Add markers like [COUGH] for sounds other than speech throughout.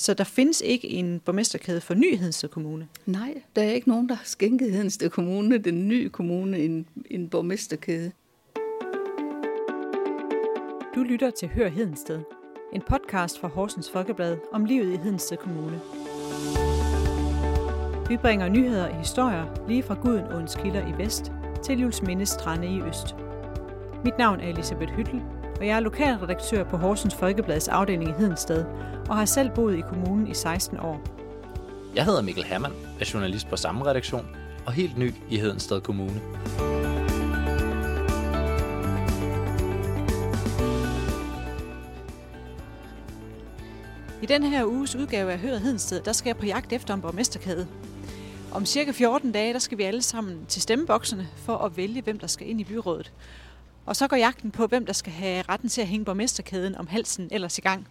Så der findes ikke en borgmesterkæde for Ny Hedensted Kommune? Nej, der er ikke nogen, der har skænket Hedensted Kommune, den nye kommune, en, en borgmesterkæde. Du lytter til Hør Hedensted, en podcast fra Horsens Folkeblad om livet i Hedensted Kommune. Vi bringer nyheder og historier lige fra Gudenåens kilder i vest til Jules strande i øst. Mit navn er Elisabeth Hyttel, og jeg er lokalredaktør på Horsens Folkeblads afdeling i Hedensted, og har selv boet i kommunen i 16 år. Jeg hedder Mikkel Hermann, er journalist på samme redaktion og helt ny i Hedensted Kommune. I den her uges udgave af Hør Hedensted, der skal jeg på jagt efter en borgmesterkæde. Om cirka 14 dage, der skal vi alle sammen til stemmebokserne for at vælge, hvem der skal ind i byrådet. Og så går jagten på, hvem der skal have retten til at hænge borgmesterkæden om halsen ellers i gang.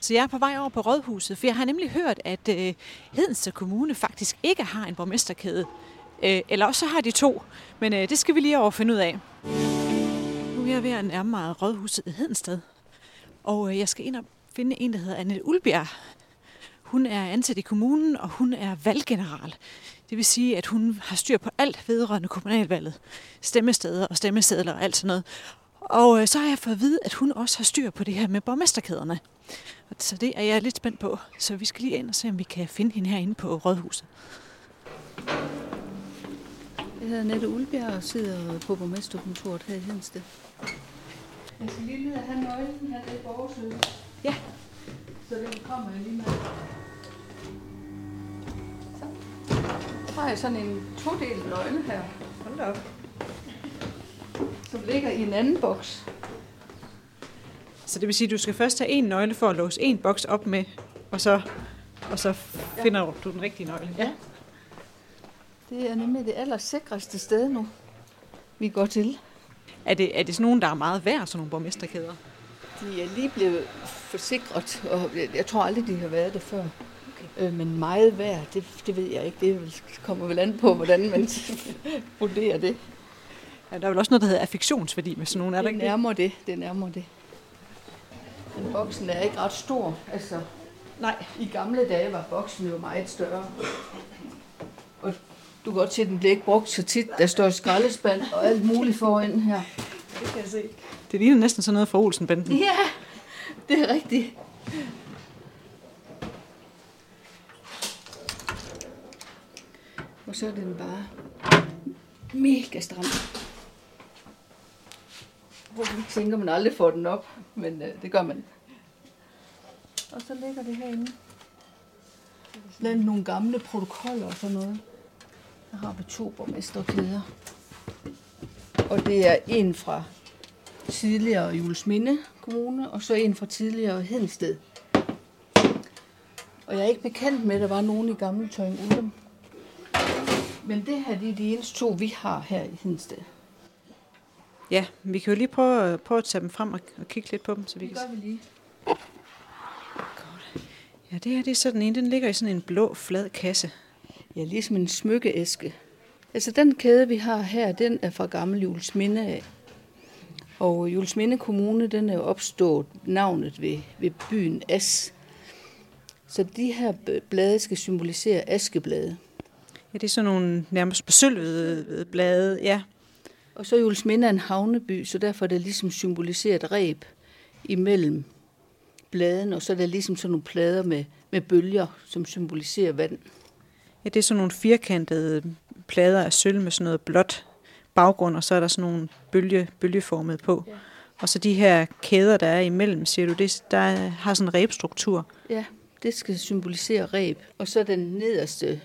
Så jeg er på vej over på Rådhuset, for jeg har nemlig hørt, at øh, Hedensted Kommune faktisk ikke har en borgmesterkæde. Øh, eller også har de to, men øh, det skal vi lige over finde ud af. Nu er jeg ved at nærme mig Rådhuset i Hedensted. Og øh, jeg skal ind og finde en, der hedder Annette Ulbjerg. Hun er ansat i kommunen, og hun er valggeneral. Det vil sige, at hun har styr på alt vedrørende kommunalvalget. Stemmesteder og stemmesedler og alt sådan noget. Og øh, så har jeg fået at vide, at hun også har styr på det her med borgmesterkæderne. Så det er jeg lidt spændt på. Så vi skal lige ind og se, om vi kan finde hende herinde på Rådhuset. Jeg hedder Nette Ulbjerg og sidder på borgmesterkontoret her i Hensted. Jeg skal lige ned og have nøglen her, det er borgersyge. Ja. Så den kommer jeg lige med. Har jeg sådan en todelt nøgle her. Hold da op. Som ligger i en anden boks. Så det vil sige, at du skal først have en nøgle for at låse en boks op med, og så, og så finder du den rigtige nøgle. Ja. Det er nemlig det allersikreste sted nu, vi går til. Er det, er det sådan nogen, der er meget værd, sådan nogle borgmesterkæder? De er lige blevet forsikret, og jeg, jeg tror aldrig, de har været det før. Øh, men meget værd, det, det ved jeg ikke. Det kommer vel an på, hvordan man [LAUGHS] vurderer det. Ja, der er vel også noget, der hedder affektionsværdi med sådan nogle, er der Det ikke det? nærmer det, det nærmer det. Men boksen er ikke ret stor. Altså, Nej. i gamle dage var boksen jo meget større. Og du kan godt se, at den bliver ikke brugt så tit. Der står skraldespand og alt muligt foran her. Det kan jeg se. Det ligner næsten sådan noget fra Olsenbanden. Ja, det er rigtigt. Og så er den bare mega stram. Hvor man tænker, man aldrig får den op, men øh, det gør man. Og så ligger det herinde. Blandt nogle gamle protokoller og sådan noget. Der har vi to borgmesterkæder. Og det er en fra tidligere Julesminde Kommune, og så en fra tidligere Hedensted. Og jeg er ikke bekendt med, at der var nogen i gamle Tøjen Ullum. Men det her det er de eneste to, vi har her i Hedensted. Ja, vi kan jo lige prøve, prøve at tage dem frem og, og kigge lidt på dem, så vi Det kan gør vi lige. Ja, det her det er sådan en, den ligger i sådan en blå, flad kasse. Ja, ligesom en smykkeæske. Altså den kæde, vi har her, den er fra gammel Julesminde af. Og Julesminde Kommune, den er jo opstået navnet ved, ved byen As. Så de her blade skal symbolisere askeblade. Ja, det er sådan nogle nærmest besølvede blade, ja. Og så Julesminde er en havneby, så derfor er det ligesom symboliseret et reb imellem bladene, og så er der ligesom sådan nogle plader med, med bølger, som symboliserer vand. Ja, det er sådan nogle firkantede plader af sølv med sådan noget blåt baggrund, og så er der sådan nogle bølge, bølgeformet på. Ja. Og så de her kæder, der er imellem, siger du, det, der har sådan en rebstruktur. Ja, det skal symbolisere reb. Og så den nederste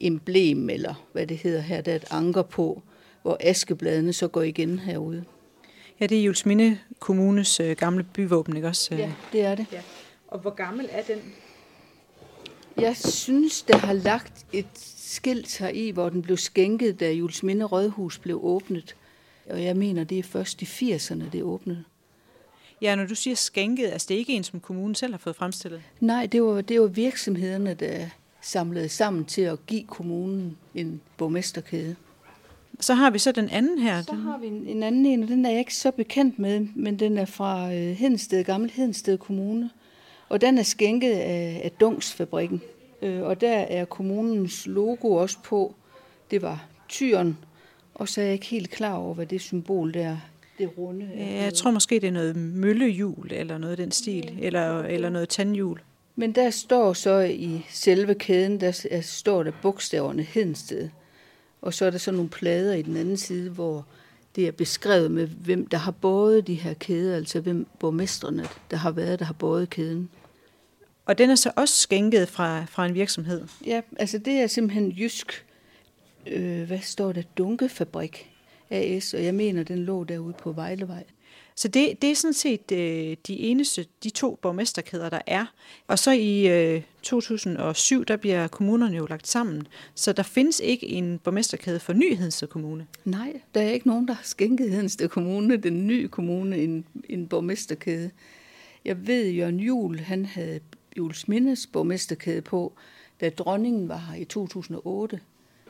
emblem, eller hvad det hedder her, der er et anker på, hvor askebladene så går igen herude. Ja, det er Julesminde Kommunes øh, gamle byvåben, ikke også? Ja, det er det. ja. Og hvor gammel er den? Jeg synes, der har lagt et skilt her i, hvor den blev skænket, da Julesminde Rådhus blev åbnet. Og jeg mener, det er først i 80'erne, det åbnet. Ja, når du siger skænket, altså det er ikke en, som kommunen selv har fået fremstillet. Nej, det var, det var virksomhederne, der samlede sammen til at give kommunen en borgmesterkæde. Så har vi så den anden her. Så har vi en, en anden en, og den er jeg ikke så bekendt med, men den er fra øh, Hedensted, Gammel Hedensted Kommune. Og den er skænket af, af Dungsfabrikken. Øh, og der er kommunens logo også på. Det var tyren, og så er jeg ikke helt klar over, hvad det symbol der det runde. Ja, jeg tror måske, det er noget møllehjul eller noget af den stil, eller, eller noget tandhjul. Men der står så i selve kæden, der står der bogstaverne Hedensted. Og så er der så nogle plader i den anden side, hvor det er beskrevet med, hvem der har båret de her kæder, altså hvem borgmestrene, der har været, der har båret kæden. Og den er så også skænket fra, fra en virksomhed? Ja, altså det er simpelthen Jysk, øh, hvad står der, Dunkefabrik AS, og jeg mener, den lå derude på Vejlevej. Så det, det er sådan set øh, de eneste, de to borgmesterkæder, der er. Og så i øh, 2007, der bliver kommunerne jo lagt sammen. Så der findes ikke en borgmesterkæde for Ny Kommune. Nej, der er ikke nogen, der har skænket Hedensted Kommune, den nye kommune, en, en borgmesterkæde. Jeg ved, Jørgen Jul, han havde Jules Mindes borgmesterkæde på, da dronningen var her i 2008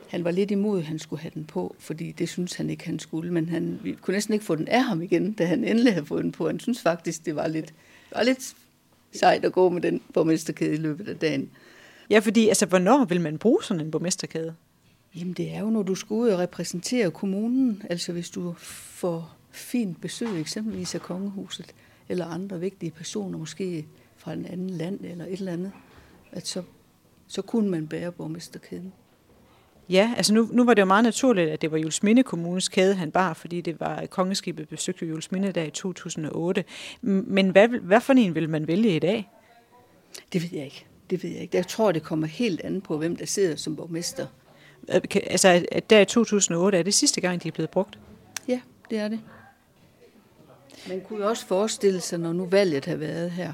han var lidt imod, at han skulle have den på, fordi det synes han ikke, han skulle. Men han, vi kunne næsten ikke få den af ham igen, da han endelig havde fået den på. Han synes faktisk, det var lidt, var lidt sejt at gå med den borgmesterkæde i løbet af dagen. Ja, fordi altså, hvornår vil man bruge sådan en borgmesterkæde? Jamen det er jo, når du skal ud og repræsentere kommunen. Altså hvis du får fint besøg, eksempelvis af kongehuset, eller andre vigtige personer, måske fra en anden land eller et eller andet, at så, så kunne man bære borgmesterkæden. Ja, altså nu, nu var det jo meget naturligt, at det var Jules Minde Kommunes kæde, han bar, fordi det var kongeskibet besøgte Jules Minde der i 2008. Men hvad, hvad for en vil man vælge i dag? Det ved jeg ikke. Det ved jeg ikke. Jeg tror, det kommer helt an på, hvem der sidder som borgmester. Altså, at der i 2008, er det sidste gang, de er blevet brugt? Ja, det er det. Man kunne jo også forestille sig, når nu valget har været her,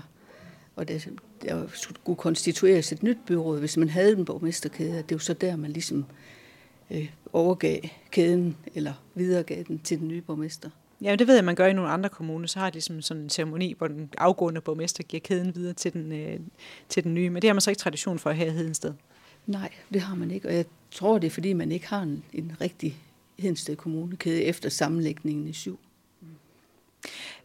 og det, der skulle konstitueres et nyt byråd, hvis man havde en borgmesterkæde, det er jo så der, man ligesom øh, overgav kæden, eller videregav den til den nye borgmester. Ja, det ved jeg, man gør i nogle andre kommuner. Så har de ligesom sådan en ceremoni, hvor den afgående borgmester giver kæden videre til den, øh, til den nye. Men det har man så ikke tradition for her i Hedensted. Nej, det har man ikke. Og jeg tror, det er, fordi man ikke har en, en rigtig Hedensted kommunekæde efter sammenlægningen i syv.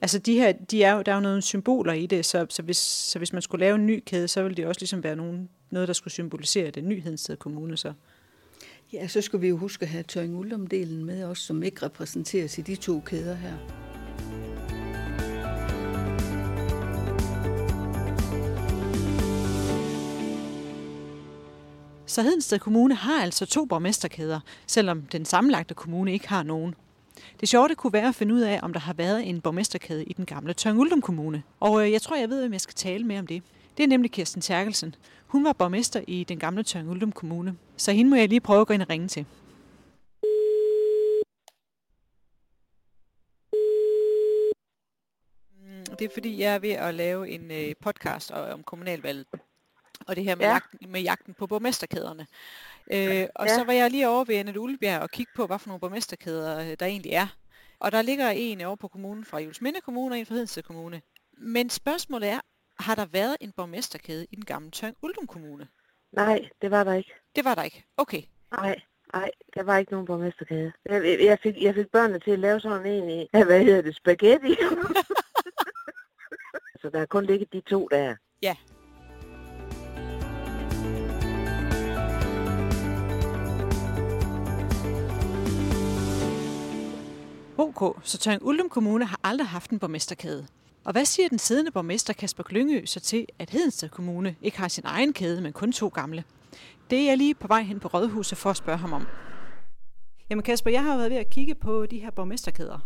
Altså de her, de er jo, der er jo nogle symboler i det, så, så, hvis, så hvis man skulle lave en ny kæde, så ville det også ligesom være nogen, noget, der skulle symbolisere den ny Hedensted Kommune så. Ja, så skulle vi jo huske at have Tøring Uldum-delen med os, som ikke repræsenteres i de to kæder her. Så Hedensted Kommune har altså to borgmesterkæder, selvom den sammenlagte kommune ikke har nogen. Det sjove kunne være at finde ud af, om der har været en borgmesterkæde i den gamle Tørnguldum Kommune. Og øh, jeg tror, jeg ved, hvem jeg skal tale med om det. Det er nemlig Kirsten Terkelsen. Hun var borgmester i den gamle Tørnguldum Kommune. Så hende må jeg lige prøve at gå ind og ringe til. Mm, det er fordi, jeg er ved at lave en øh, podcast om kommunalvalget. Og det her med, ja. jagten, med jagten på borgmesterkæderne. Øh, og ja. så var jeg lige over ved Annette Ulebjerg og kigge på, hvad for nogle borgmesterkæder øh, der egentlig er. Og der ligger en over på kommunen fra Julesminde Kommune og en fra Hedensted Kommune. Men spørgsmålet er, har der været en borgmesterkæde i den gamle Tørn Uldum Kommune? Nej, det var der ikke. Det var der ikke? Okay. Nej, nej, der var ikke nogen borgmesterkæde. Jeg, jeg, fik, jeg fik børnene til at lave sådan en i, [LAUGHS] hvad hedder det, spaghetti. [LAUGHS] så der er kun ligget de to der. Ja, OK, så Tøring Uldum Kommune har aldrig haft en borgmesterkæde. Og hvad siger den siddende borgmester Kasper Klyngø så til, at Hedensted Kommune ikke har sin egen kæde, men kun to gamle? Det er jeg lige på vej hen på Rådhuset for at spørge ham om. Jamen Kasper, jeg har været ved at kigge på de her borgmesterkæder.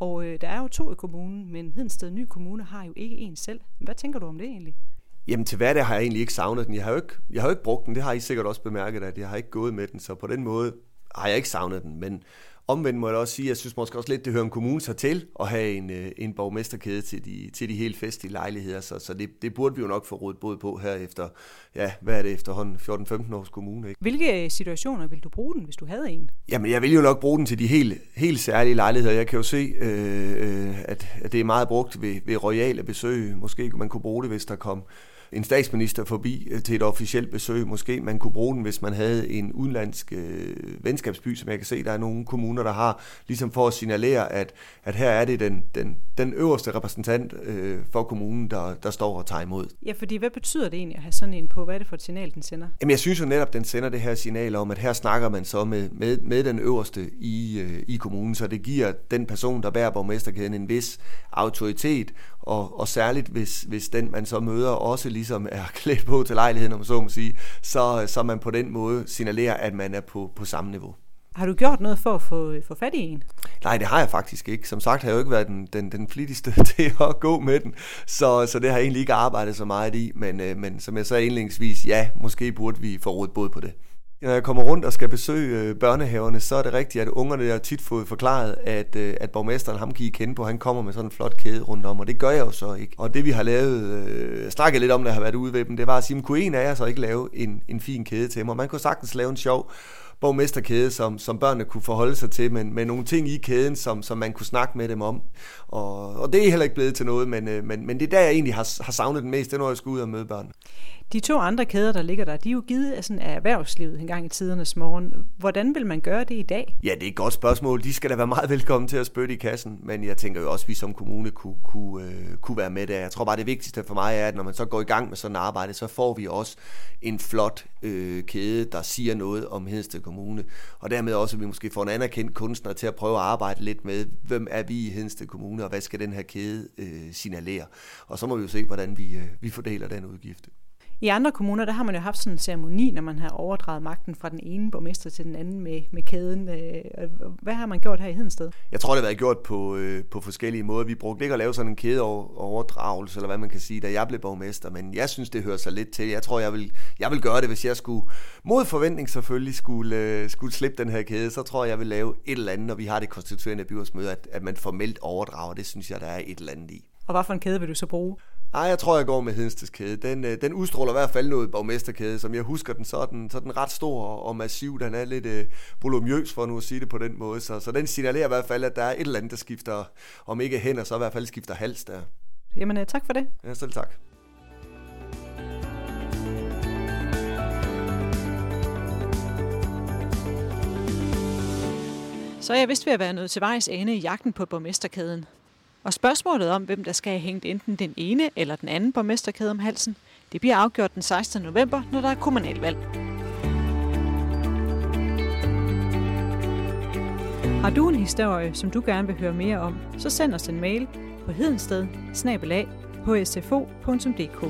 Og øh, der er jo to i kommunen, men Hedensted Ny Kommune har jo ikke en selv. Hvad tænker du om det egentlig? Jamen til hverdag har jeg egentlig ikke savnet den. Jeg har jo ikke, jeg har jo ikke brugt den, det har I sikkert også bemærket, at jeg har ikke gået med den, så på den måde har jeg ikke savnet den. Men Omvendt må jeg også sige, at jeg synes måske også lidt, det hører en kommune sig til at have en, øh, en borgmesterkæde til de, til de helt festlige lejligheder, så, så det, det burde vi jo nok få rådet både på her efter, ja, hvad er det efterhånden, 14-15 års kommune. Ikke? Hvilke situationer vil du bruge den, hvis du havde en? Jamen, jeg vil jo nok bruge den til de helt, helt særlige lejligheder. Jeg kan jo se, øh, øh at, at det er meget brugt ved, ved royale besøg. Måske man kunne bruge det, hvis der kom en statsminister forbi øh, til et officielt besøg. Måske man kunne bruge den, hvis man havde en udenlandsk øh, venskabsby, som jeg kan se, der er nogle kommuner, der har, ligesom for at signalere, at, at her er det den, den, den øverste repræsentant øh, for kommunen, der, der står og tager imod. Ja, fordi hvad betyder det egentlig at have sådan en på? Hvad er det for et signal, den sender? Jamen, jeg synes jo netop, den sender det her signal om, at her snakker man så med, med, med den øverste i, øh, i kommunen, så det giver den person, der bærer borgmesterkæden, en vis autoritet, og, og særligt hvis, hvis den, man så møder, også ligesom er [LAUGHS] klædt på til lejligheden, om så må sige, så, så man på den måde signalerer, at man er på, på samme niveau. Har du gjort noget for at få, få fat i en? Nej, det har jeg faktisk ikke. Som sagt har jeg jo ikke været den, den, den flittigste [LAUGHS] til at gå med den, så, så det har jeg egentlig ikke arbejdet så meget i. Men, øh, men som jeg sagde indlægsvis, ja, måske burde vi få rådet både på det. Når jeg kommer rundt og skal besøge øh, børnehaverne, så er det rigtigt, at ungerne har tit fået forklaret, at, øh, at borgmesteren, ham kan I kende på, han kommer med sådan en flot kæde rundt om, og det gør jeg jo så ikke. Og det vi har lavet, øh, snakket lidt om, når jeg har været ude ved dem, det var at sige, kunne en af jer så ikke lave en, en fin kæde til mig? Man kunne sagtens lave en sjov borgmesterkæde, som, som børnene kunne forholde sig til, men med nogle ting i kæden, som, som man kunne snakke med dem om. Og, og det er heller ikke blevet til noget, men, øh, men, men det er der, jeg egentlig har, har savnet den mest, det er, når jeg skal ud og møde børn. De to andre kæder, der ligger der, de er jo givet af, sådan, af erhvervslivet en gang i tidernes morgen. Hvordan vil man gøre det i dag? Ja, det er et godt spørgsmål. De skal da være meget velkommen til at spytte i kassen, men jeg tænker jo også, at vi som kommune kunne, kunne, øh, kunne være med der. Jeg tror bare, det vigtigste for mig er, at når man så går i gang med sådan et arbejde, så får vi også en flot øh, kæde, der siger noget om Hedsted Kommune. Og dermed også, at vi måske får en anerkendt kunstner til at prøve at arbejde lidt med, hvem er vi i Hedensted Kommune, og hvad skal den her kæde øh, signalere. Og så må vi jo se, hvordan vi, øh, vi fordeler den udgift. I andre kommuner, der har man jo haft sådan en ceremoni, når man har overdraget magten fra den ene borgmester til den anden med, med kæden. Øh, hvad har man gjort her i Hedensted? Jeg tror, det har været gjort på, øh, på forskellige måder. Vi brugte ikke at lave sådan en kædeoverdragelse, eller hvad man kan sige, da jeg blev borgmester, men jeg synes, det hører sig lidt til. Jeg tror, jeg vil, jeg vil gøre det, hvis jeg skulle, mod forventning selvfølgelig, skulle, øh, skulle slippe den her kæde, så tror jeg, jeg vil lave et eller andet, når vi har det konstituerende byrådsmøde, at, at man formelt overdrager. Det synes jeg, der er et eller andet i. Og hvad for en kæde vil du så bruge? Ej, jeg tror, jeg går med Hedenstes kæde. Den, øh, den udstråler i hvert fald noget borgmesterkæde, som jeg husker den, så er den, så er den ret stor og massiv. Den er lidt øh, volumøs, for nu at sige det på den måde. Så, så den signalerer i hvert fald, at der er et eller andet, der skifter, om ikke hænder, så i hvert fald skifter hals der. Jamen, øh, tak for det. Ja, selv tak. Så er jeg vist ved at være nødt til vejs ende i jagten på borgmesterkæden. Og spørgsmålet om, hvem der skal have hængt enten den ene eller den anden borgmesterkæde om halsen, det bliver afgjort den 16. november, når der er kommunalvalg. Har du en historie, som du gerne vil høre mere om, så send os en mail på hedensted hsfo.dk.